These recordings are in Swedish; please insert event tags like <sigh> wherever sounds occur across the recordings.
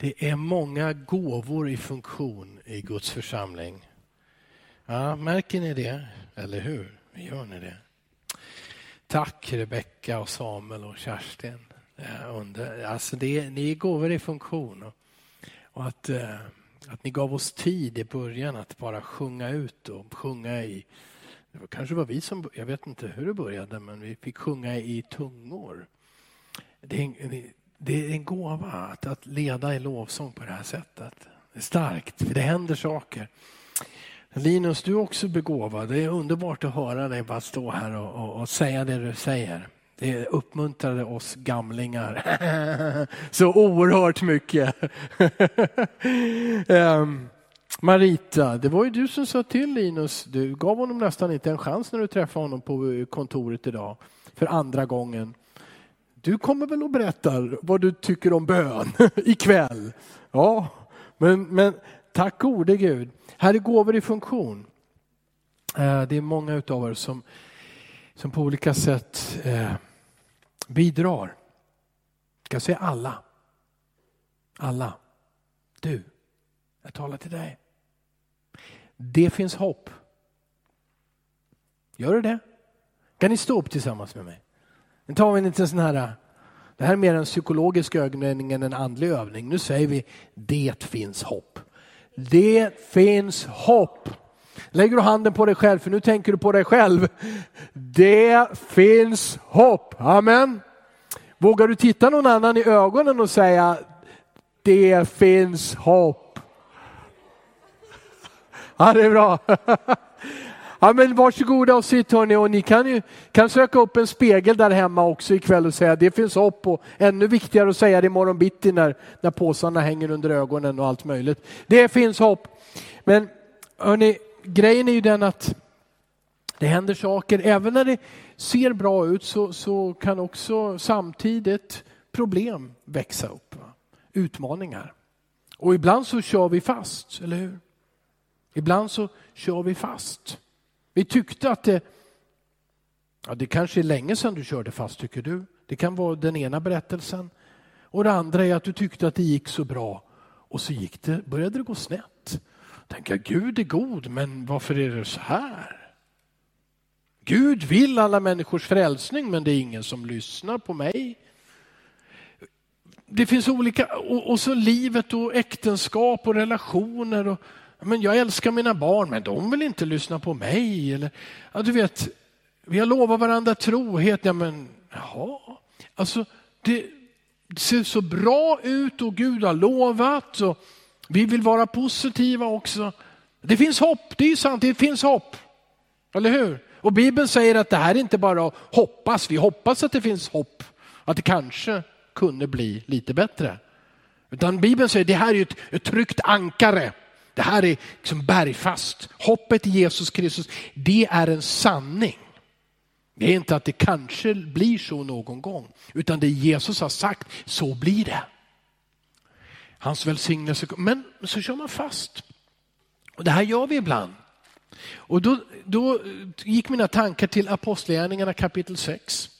Det är många gåvor i funktion i Guds församling. Ja, märker ni det? Eller hur? Gör ni det? Tack Rebecka och Samuel och Kerstin. Under, alltså det, ni är gåvor i funktion. Och, att, eh, att ni gav oss tid i början att bara sjunga ut och sjunga i det var, kanske var vi som, jag vet inte hur det började, men vi fick sjunga i tungor. Det det är en gåva att, att leda i lovsång på det här sättet. Det är starkt, för det händer saker. Linus, du är också begåvad. Det är underbart att höra dig bara stå här och, och, och säga det du säger. Det uppmuntrade oss gamlingar <laughs> så oerhört mycket. um, <laughs> Marita, det var ju du som sa till Linus, du gav honom nästan inte en chans när du träffade honom på kontoret idag för andra gången. Du kommer väl och berättar vad du tycker om bön <laughs> ikväll? Ja, men, men tack gode Gud. Här är gåvor i funktion. Eh, det är många utav er som, som på olika sätt eh, bidrar. Ska jag säga alla? Alla. Du. Jag talar till dig. Det finns hopp. Gör det det? Kan ni stå upp tillsammans med mig? Nu tar vi en liten sån här, äh, det här är mer en psykologisk övning än en andlig övning. Nu säger vi, det finns hopp. Det finns hopp. Lägger du handen på dig själv, för nu tänker du på dig själv. Det finns hopp. Amen. Vågar du titta någon annan i ögonen och säga, det finns hopp. Ja, det är bra. <laughs> Ja, men varsågoda och sitt hörni och ni kan ju kan söka upp en spegel där hemma också ikväll och säga det finns hopp och ännu viktigare att säga det imorgon bitti när, när påsarna hänger under ögonen och allt möjligt. Det finns hopp. Men hörni, grejen är ju den att det händer saker. Även när det ser bra ut så, så kan också samtidigt problem växa upp. Va? Utmaningar. Och ibland så kör vi fast, eller hur? Ibland så kör vi fast. Vi tyckte att det, ja det kanske är länge sedan du körde fast tycker du. Det kan vara den ena berättelsen. Och det andra är att du tyckte att det gick så bra och så gick det, började det gå snett. Tänka Gud är god men varför är det så här? Gud vill alla människors frälsning men det är ingen som lyssnar på mig. Det finns olika, och, och så livet och äktenskap och relationer och men jag älskar mina barn, men de vill inte lyssna på mig. Eller, ja, du vet, vi har lovat varandra trohet. Ja, men jaha. Alltså, det, det ser så bra ut och Gud har lovat. Och vi vill vara positiva också. Det finns hopp, det är sant, det finns hopp. Eller hur? Och Bibeln säger att det här är inte bara att hoppas, vi hoppas att det finns hopp, att det kanske kunde bli lite bättre. Utan Bibeln säger att det här är ett, ett tryggt ankare. Det här är liksom bergfast. Hoppet i Jesus Kristus, det är en sanning. Det är inte att det kanske blir så någon gång, utan det Jesus har sagt, så blir det. Hans välsignelse, men så kör man fast. Och det här gör vi ibland. Och då, då gick mina tankar till Apostlagärningarna kapitel 6.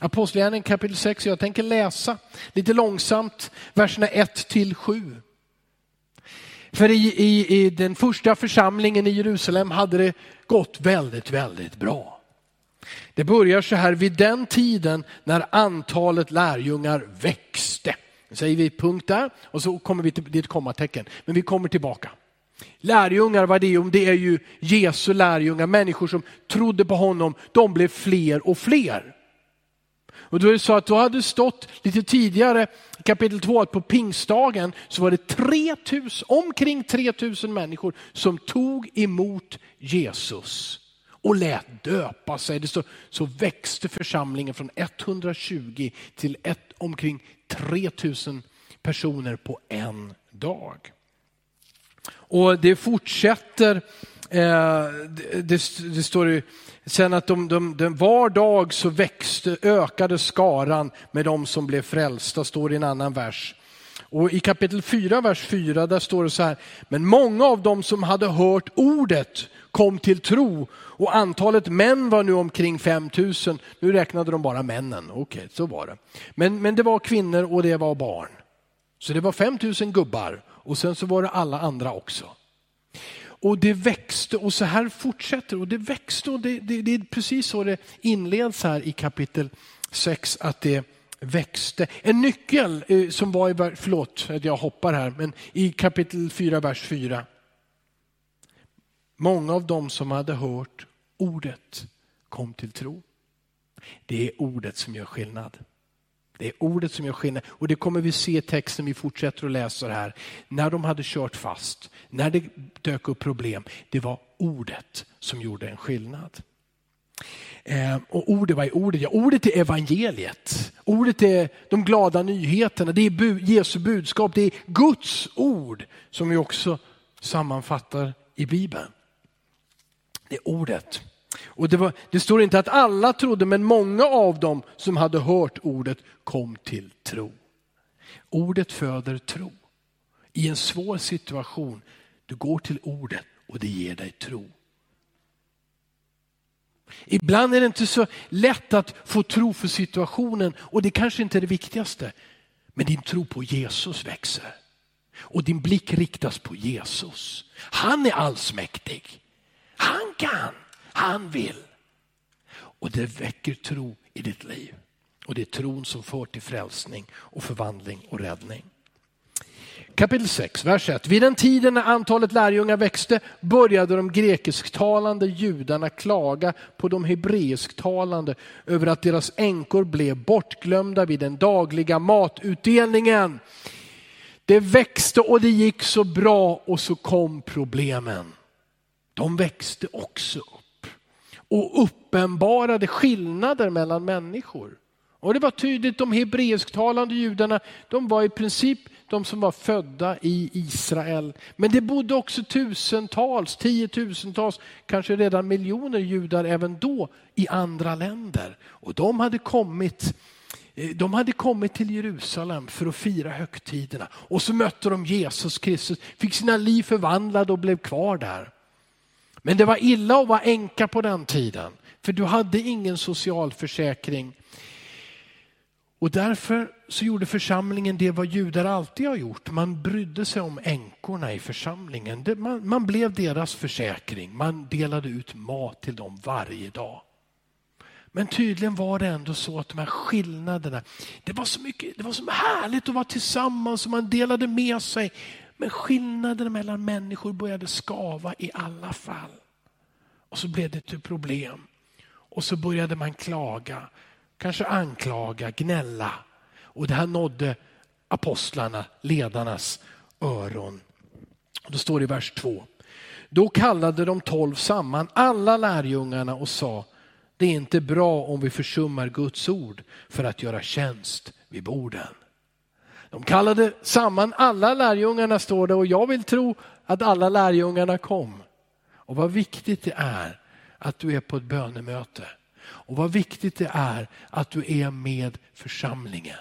Apostlagärningarna kapitel 6, jag tänker läsa lite långsamt verserna 1 till 7. För i, i, i den första församlingen i Jerusalem hade det gått väldigt, väldigt bra. Det börjar så här, vid den tiden när antalet lärjungar växte. Nu säger vi punkt där och så kommer vi till, det är ett kommatecken, men vi kommer tillbaka. Lärjungar, vad det är, det är ju Jesu lärjungar, människor som trodde på honom, de blev fler och fler. Och då är det så att då hade stått lite tidigare, kapitel 2, att på pingstdagen så var det 3000, omkring 3000 människor som tog emot Jesus och lät döpa sig. Det står, så växte församlingen från 120 till ett, omkring 3000 personer på en dag. Och det fortsätter, Eh, det, det, står sen att de, de, de, var dag så växte, ökade skaran med de som blev frälsta, står i en annan vers. Och i kapitel 4, vers 4, där står det så här, men många av dem som hade hört ordet kom till tro och antalet män var nu omkring 5000. Nu räknade de bara männen, okej okay, så var det. Men, men det var kvinnor och det var barn. Så det var 5000 gubbar och sen så var det alla andra också. Och det växte och så här fortsätter och det växte och det, det, det är precis så det inleds här i kapitel 6 att det växte. En nyckel eh, som var i, förlåt att jag hoppar här, men i kapitel 4, vers 4. Många av dem som hade hört ordet kom till tro. Det är ordet som gör skillnad. Det är ordet som gör skillnad och det kommer vi se i texten vi fortsätter att läsa här. När de hade kört fast, när det dök upp problem, det var ordet som gjorde en skillnad. Eh, och ordet, vad är ordet? Ja, ordet är evangeliet. Ordet är de glada nyheterna, det är bu Jesu budskap, det är Guds ord som vi också sammanfattar i Bibeln. Det är ordet. Och det, var, det står inte att alla trodde, men många av dem som hade hört ordet kom till tro. Ordet föder tro. I en svår situation, du går till ordet och det ger dig tro. Ibland är det inte så lätt att få tro för situationen och det kanske inte är det viktigaste. Men din tro på Jesus växer. Och din blick riktas på Jesus. Han är allsmäktig. Han kan, han vill. Och det väcker tro i ditt liv. Och det är tron som för till frälsning och förvandling och räddning. Kapitel 6, vers 1. Vid den tiden när antalet lärjungar växte började de grekisktalande judarna klaga på de hebreisktalande över att deras änkor blev bortglömda vid den dagliga matutdelningen. Det växte och det gick så bra och så kom problemen. De växte också upp och uppenbarade skillnader mellan människor. Och det var tydligt, de hebreisktalande judarna, de var i princip de som var födda i Israel. Men det bodde också tusentals, tiotusentals, kanske redan miljoner judar även då i andra länder. Och de hade kommit eh, de hade kommit till Jerusalem för att fira högtiderna och så mötte de Jesus Kristus, fick sina liv förvandlade och blev kvar där. Men det var illa att vara änka på den tiden, för du hade ingen socialförsäkring. Och därför så gjorde församlingen det vad judar alltid har gjort. Man brydde sig om änkorna i församlingen. Man, man blev deras försäkring. Man delade ut mat till dem varje dag. Men tydligen var det ändå så att de här skillnaderna, det var så mycket, det var så härligt att vara tillsammans och man delade med sig. Men skillnaderna mellan människor började skava i alla fall. Och så blev det till problem. Och så började man klaga kanske anklaga, gnälla. Och det här nådde apostlarna, ledarnas öron. Då står det i vers 2. Då kallade de tolv samman alla lärjungarna och sa, det är inte bra om vi försummar Guds ord för att göra tjänst vid borden. De kallade samman alla lärjungarna står det och jag vill tro att alla lärjungarna kom. Och vad viktigt det är att du är på ett bönemöte och vad viktigt det är att du är med församlingen.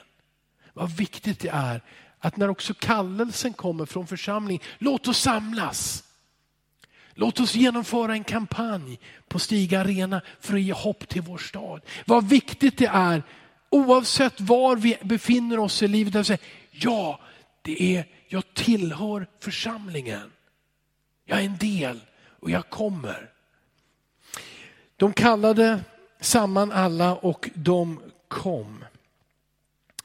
Vad viktigt det är att när också kallelsen kommer från församlingen, låt oss samlas. Låt oss genomföra en kampanj på Stiga Arena för att ge hopp till vår stad. Vad viktigt det är, oavsett var vi befinner oss i livet, att säga, ja, det är, jag tillhör församlingen. Jag är en del och jag kommer. De kallade samman alla och de kom.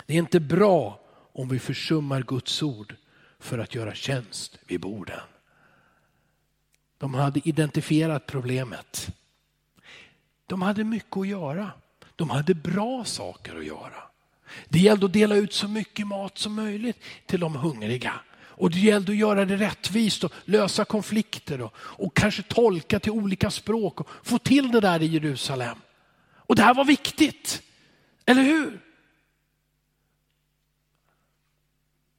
Det är inte bra om vi försummar Guds ord för att göra tjänst vid borden. De hade identifierat problemet. De hade mycket att göra. De hade bra saker att göra. Det gällde att dela ut så mycket mat som möjligt till de hungriga. Och det gällde att göra det rättvist och lösa konflikter och, och kanske tolka till olika språk och få till det där i Jerusalem. Och det här var viktigt, eller hur?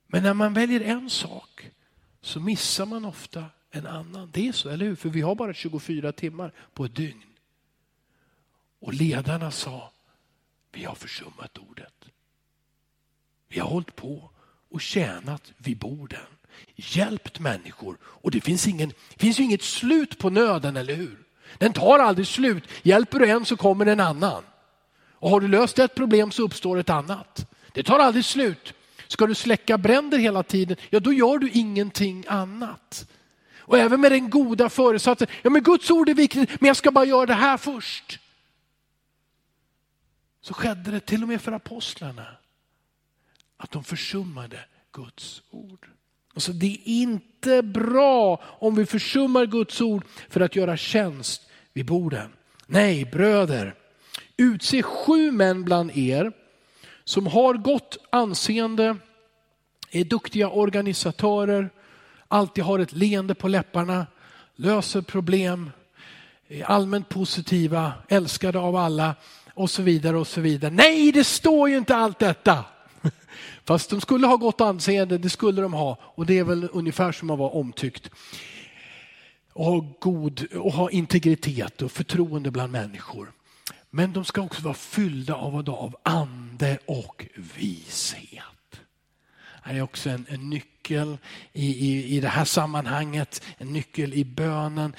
Men när man väljer en sak så missar man ofta en annan. Det är så, eller hur? För vi har bara 24 timmar på ett dygn. Och ledarna sa, vi har försummat ordet. Vi har hållit på och tjänat vid borden, hjälpt människor och det finns, ingen, finns ju inget slut på nöden, eller hur? Den tar aldrig slut. Hjälper du en så kommer en annan. Och har du löst ett problem så uppstår ett annat. Det tar aldrig slut. Ska du släcka bränder hela tiden, ja då gör du ingenting annat. Och även med den goda föresatsen, ja men Guds ord är viktigt, men jag ska bara göra det här först. Så skedde det till och med för apostlarna, att de försummade Guds ord. Alltså det är inte bra om vi försummar Guds ord för att göra tjänst vid borden. Nej, bröder, utse sju män bland er som har gott anseende, är duktiga organisatörer, alltid har ett leende på läpparna, löser problem, är allmänt positiva, älskade av alla och så vidare och så vidare. Nej, det står ju inte allt detta. <laughs> Fast de skulle ha gott anseende, det skulle de ha. Och det är väl ungefär som att vara omtyckt. Och ha, god, och ha integritet och förtroende bland människor. Men de ska också vara fyllda av, av ande och vishet. Det är också en, en nyckel i, i, i det här sammanhanget, en nyckel i bönen.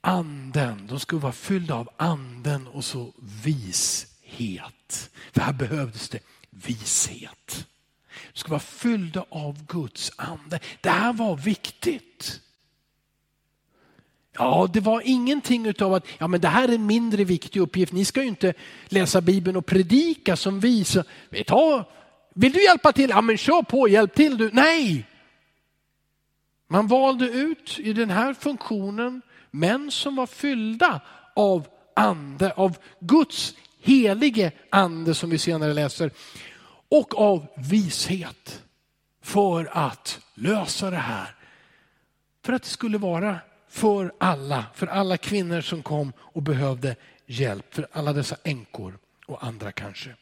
Anden, de ska vara fyllda av anden och så vishet. För här behövdes det vishet. Du ska vara fyllda av Guds ande. Det här var viktigt. Ja, det var ingenting utav att ja, men det här är en mindre viktig uppgift. Ni ska ju inte läsa Bibeln och predika som vi. Så, ta, vill du hjälpa till? Ja, men kör på, hjälp till du. Nej! Man valde ut i den här funktionen män som var fyllda av ande, av Guds helige ande som vi senare läser och av vishet för att lösa det här. För att det skulle vara för alla, för alla kvinnor som kom och behövde hjälp, för alla dessa änkor och andra kanske.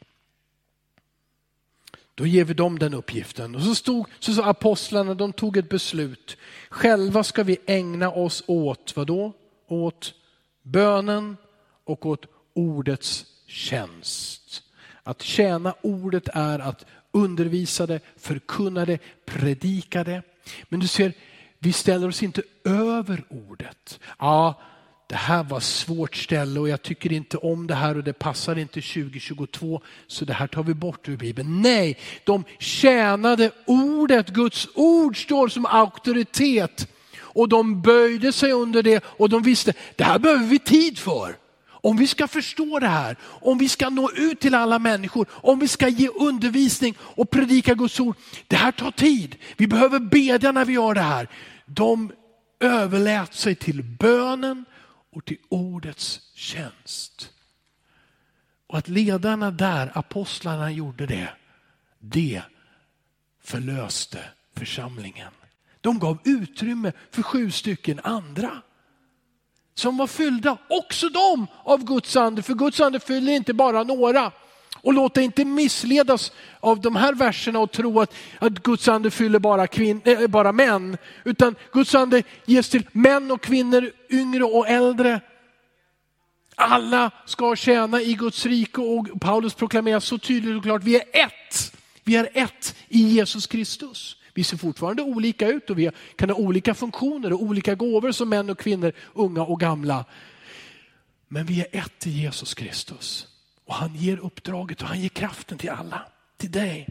Då ger vi dem den uppgiften. Och så stod så sa apostlarna, de tog ett beslut. Själva ska vi ägna oss åt, vad då? Åt bönen och åt ordets tjänst. Att tjäna ordet är att undervisa det, förkunna det, predika det. Men du ser, vi ställer oss inte över ordet. Ja, det här var svårt ställe och jag tycker inte om det här och det passar inte 2022 så det här tar vi bort ur Bibeln. Nej, de tjänade ordet, Guds ord står som auktoritet och de böjde sig under det och de visste det här behöver vi tid för. Om vi ska förstå det här, om vi ska nå ut till alla människor, om vi ska ge undervisning och predika Guds ord. Det här tar tid. Vi behöver bedja när vi gör det här. De överlät sig till bönen och till ordets tjänst. Och att ledarna där, apostlarna gjorde det, det förlöste församlingen. De gav utrymme för sju stycken andra som var fyllda, också de, av Guds ande. För Guds ande fyller inte bara några. Och låt dig inte missledas av de här verserna och tro att, att Guds ande fyller bara, kvin, äh, bara män. Utan Guds ande ges till män och kvinnor, yngre och äldre. Alla ska tjäna i Guds rike och Paulus proklamerar så tydligt och klart, vi är ett. Vi är ett i Jesus Kristus. Vi ser fortfarande olika ut och vi kan ha olika funktioner och olika gåvor som män och kvinnor, unga och gamla. Men vi är ett i Jesus Kristus. Och han ger uppdraget och han ger kraften till alla, till dig.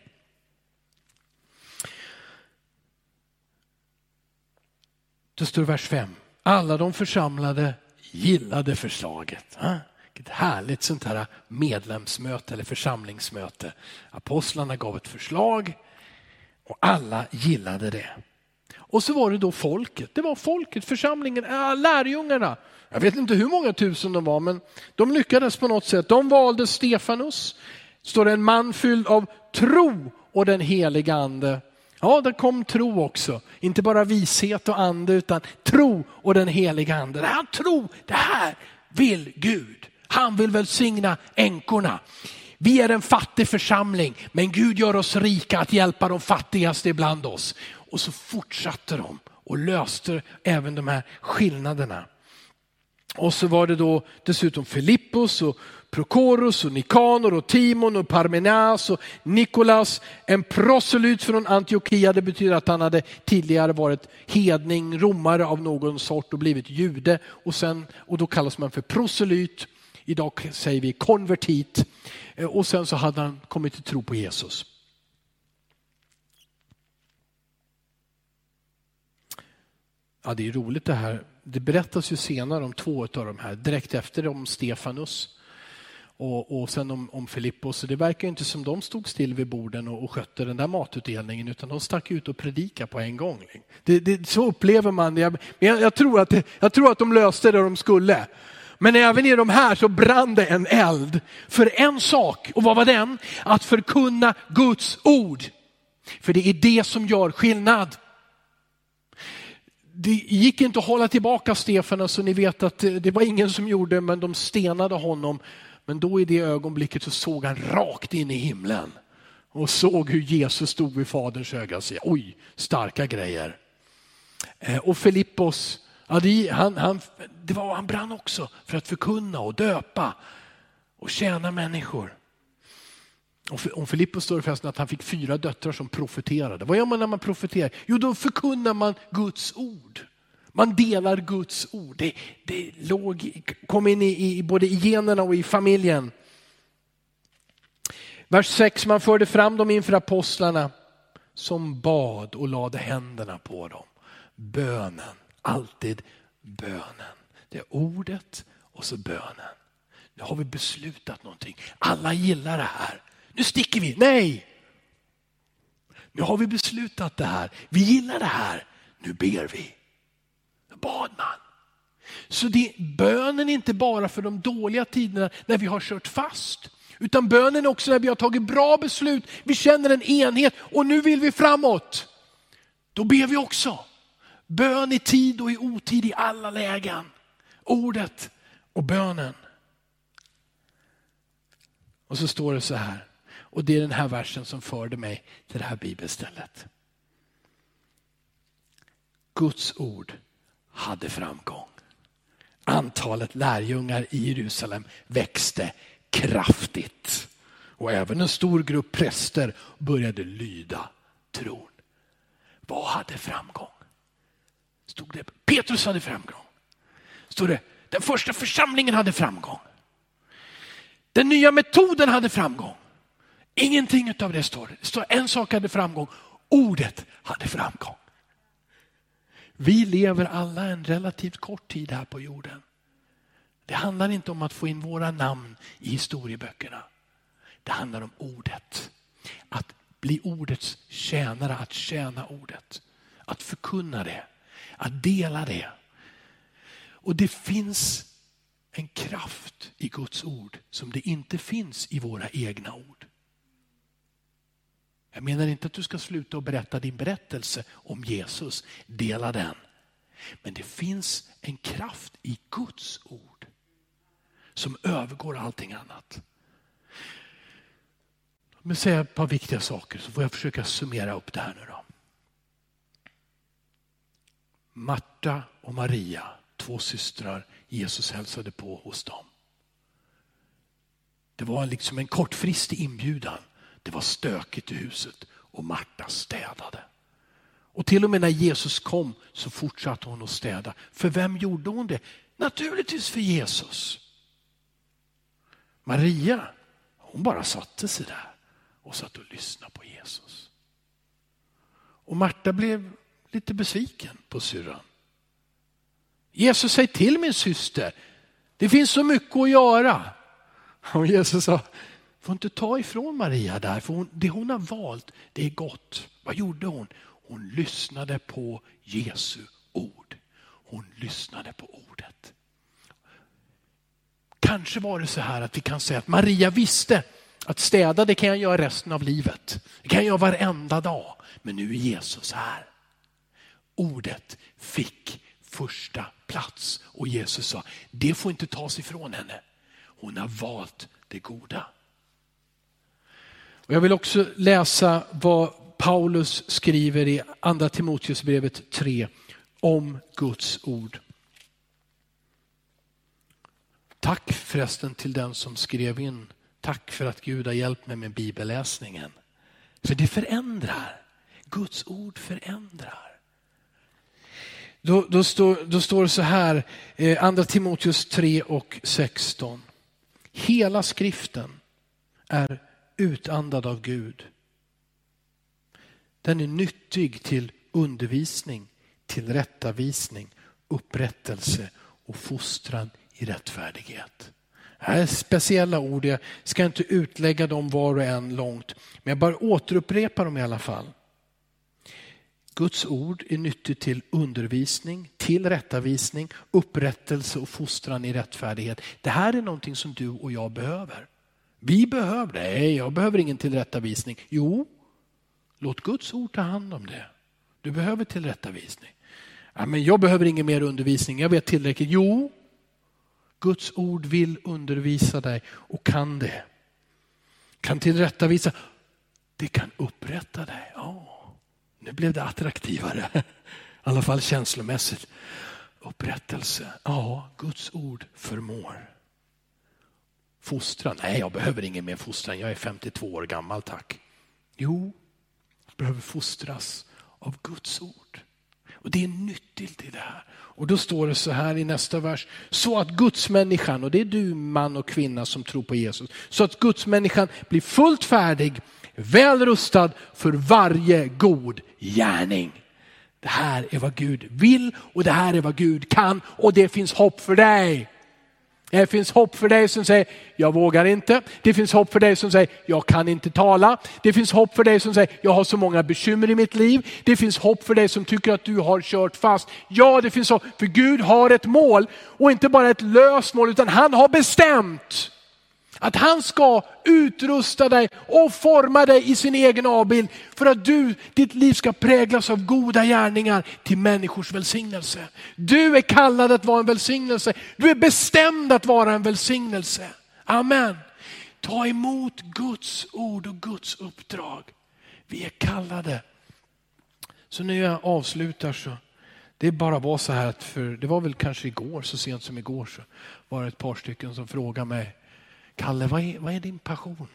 Det står i vers 5. Alla de församlade gillade förslaget. Ett härligt sånt här medlemsmöte eller församlingsmöte. Apostlarna gav ett förslag och alla gillade det. Och så var det då folket, det var folket, församlingen, äh, lärjungarna. Jag vet inte hur många tusen de var, men de lyckades på något sätt. De valde Stefanus, står det en man fylld av tro och den heliga ande. Ja, det kom tro också. Inte bara vishet och ande, utan tro och den heliga ande. Det här tro, det här vill Gud. Han vill välsigna änkorna. Vi är en fattig församling, men Gud gör oss rika att hjälpa de fattigaste ibland oss. Och så fortsatte de och löste även de här skillnaderna. Och så var det då dessutom Filippos och Prokoros och Nikanor och Timon och Parmenas och Nikolas. En proselyt från Antiochia, det betyder att han hade tidigare varit hedning, romare av någon sort och blivit jude. Och, sen, och då kallas man för proselyt. Idag säger vi konvertit. Eh, och sen så hade han kommit till tro på Jesus. Ja, det är roligt det här. Det berättas ju senare om två av de här, direkt efter om Stefanus och, och sen om, om Filippos. Det verkar inte som de stod still vid borden och, och skötte den där matutdelningen, utan de stack ut och predikade på en gång. Det, det, så upplever man det. Jag, jag, tror jag tror att de löste det de skulle. Men även i de här så brann det en eld för en sak. Och vad var den? Att förkunna Guds ord. För det är det som gör skillnad. Det gick inte att hålla tillbaka Stefan, så ni vet att det var ingen som gjorde men de stenade honom. Men då i det ögonblicket så såg han rakt in i himlen och såg hur Jesus stod vid faderns öga och sa, oj, starka grejer. Eh, och Filippos, ja, det, han, han, det var, han brann också för att förkunna och döpa och tjäna människor. Om Filippos står det förresten att han fick fyra döttrar som profeterade. Vad gör man när man profeterar? Jo, då förkunnar man Guds ord. Man delar Guds ord. Det, det låg, kom in i, i både i generna och i familjen. Vers 6, man förde fram dem inför apostlarna som bad och lade händerna på dem. Bönen, alltid bönen. Det är ordet och så bönen. Nu har vi beslutat någonting. Alla gillar det här. Nu sticker vi. Nej! Nu har vi beslutat det här. Vi gillar det här. Nu ber vi. Då bad man. Så det, bönen är inte bara för de dåliga tiderna när vi har kört fast. Utan bönen är också när vi har tagit bra beslut, vi känner en enhet och nu vill vi framåt. Då ber vi också. Bön i tid och i otid i alla lägen. Ordet och bönen. Och så står det så här. Och det är den här versen som förde mig till det här bibelstället. Guds ord hade framgång. Antalet lärjungar i Jerusalem växte kraftigt. Och även en stor grupp präster började lyda tron. Vad hade framgång? Stod det. Petrus hade framgång. Stod det. Den första församlingen hade framgång. Den nya metoden hade framgång. Ingenting av det står. Det står en sak hade framgång. Ordet hade framgång. Vi lever alla en relativt kort tid här på jorden. Det handlar inte om att få in våra namn i historieböckerna. Det handlar om ordet. Att bli ordets tjänare, att tjäna ordet. Att förkunna det, att dela det. Och det finns en kraft i Guds ord som det inte finns i våra egna ord. Jag menar inte att du ska sluta och berätta din berättelse om Jesus. Dela den. Men det finns en kraft i Guds ord som övergår allting annat. Låt mig säga ett par viktiga saker så får jag försöka summera upp det här nu då. Marta och Maria, två systrar, Jesus hälsade på hos dem. Det var liksom en kortfristig inbjudan. Det var stökigt i huset och Marta städade. Och till och med när Jesus kom så fortsatte hon att städa. För vem gjorde hon det? Naturligtvis för Jesus. Maria, hon bara satte sig där och satt och lyssnade på Jesus. Och Marta blev lite besviken på syrran. Jesus, säg till min syster. Det finns så mycket att göra. Och Jesus sa, får inte ta ifrån Maria där, för hon, det hon har valt, det är gott. Vad gjorde hon? Hon lyssnade på Jesu ord. Hon lyssnade på ordet. Kanske var det så här att vi kan säga att Maria visste att städa det kan jag göra resten av livet. Det kan jag göra varenda dag. Men nu är Jesus här. Ordet fick första plats och Jesus sa, det får inte tas ifrån henne. Hon har valt det goda. Och jag vill också läsa vad Paulus skriver i andra Timoteusbrevet 3 om Guds ord. Tack förresten till den som skrev in. Tack för att Gud har hjälpt mig med bibelläsningen. För det förändrar. Guds ord förändrar. Då, då, står, då står det så här, eh, andra Timoteus 3 och 16. Hela skriften är utandad av Gud. Den är nyttig till undervisning, tillrättavisning, upprättelse och fostran i rättfärdighet. Det här är speciella ord, jag ska inte utlägga dem var och en långt, men jag bara återupprepar dem i alla fall. Guds ord är nyttigt till undervisning, tillrättavisning, upprättelse och fostran i rättfärdighet. Det här är någonting som du och jag behöver. Vi behöver det. Nej, jag behöver ingen tillrättavisning. Jo, låt Guds ord ta hand om det. Du behöver tillrättavisning. Ja, men jag behöver ingen mer undervisning, jag vet tillräckligt. Jo, Guds ord vill undervisa dig och kan det. Kan tillrättavisa. Det kan upprätta dig. Ja, nu blev det attraktivare. I alla fall känslomässigt. Upprättelse. Ja, Guds ord förmår. Fostran. Nej, jag behöver ingen mer fostran. Jag är 52 år gammal, tack. Jo, jag behöver fostras av Guds ord. Och Det är nyttigt i det här. Och då står det så här i nästa vers. Så att gudsmänniskan, och det är du man och kvinna som tror på Jesus. Så att gudsmänniskan blir fullt färdig, väl rustad för varje god gärning. Det här är vad Gud vill och det här är vad Gud kan och det finns hopp för dig. Det finns hopp för dig som säger, jag vågar inte. Det finns hopp för dig som säger, jag kan inte tala. Det finns hopp för dig som säger, jag har så många bekymmer i mitt liv. Det finns hopp för dig som tycker att du har kört fast. Ja, det finns hopp, för Gud har ett mål och inte bara ett löst mål, utan han har bestämt att han ska utrusta dig och forma dig i sin egen avbild för att du, ditt liv ska präglas av goda gärningar till människors välsignelse. Du är kallad att vara en välsignelse. Du är bestämd att vara en välsignelse. Amen. Ta emot Guds ord och Guds uppdrag. Vi är kallade. Så när jag avslutar så, det är bara var så här att för, det var väl kanske igår, så sent som igår så var det ett par stycken som frågade mig Kalle, vad är, vad är din passion?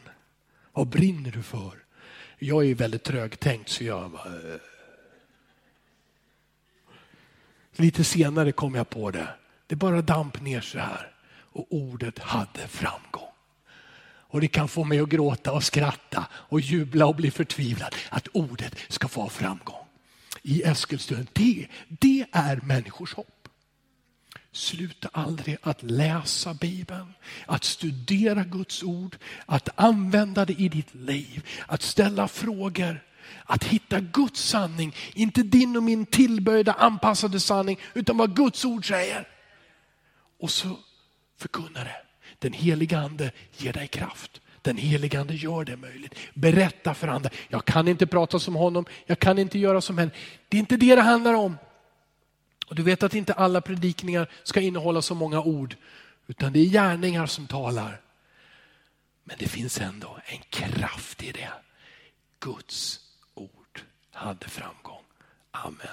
Vad brinner du för? Jag är väldigt trögtänkt så jag bara, äh. Lite senare kom jag på det. Det bara damp ner så här och ordet hade framgång. Och det kan få mig att gråta och skratta och jubla och bli förtvivlad att ordet ska få framgång. I Eskilstuna, det, det är människors hopp. Sluta aldrig att läsa Bibeln, att studera Guds ord, att använda det i ditt liv, att ställa frågor, att hitta Guds sanning, inte din och min tillböjda anpassade sanning, utan vad Guds ord säger. Och så förkunna det. Den heliga ande ger dig kraft. Den helige ande gör det möjligt. Berätta för andra. Jag kan inte prata som honom, jag kan inte göra som henne. Det är inte det det handlar om. Och du vet att inte alla predikningar ska innehålla så många ord, utan det är gärningar som talar. Men det finns ändå en kraft i det. Guds ord hade framgång. Amen.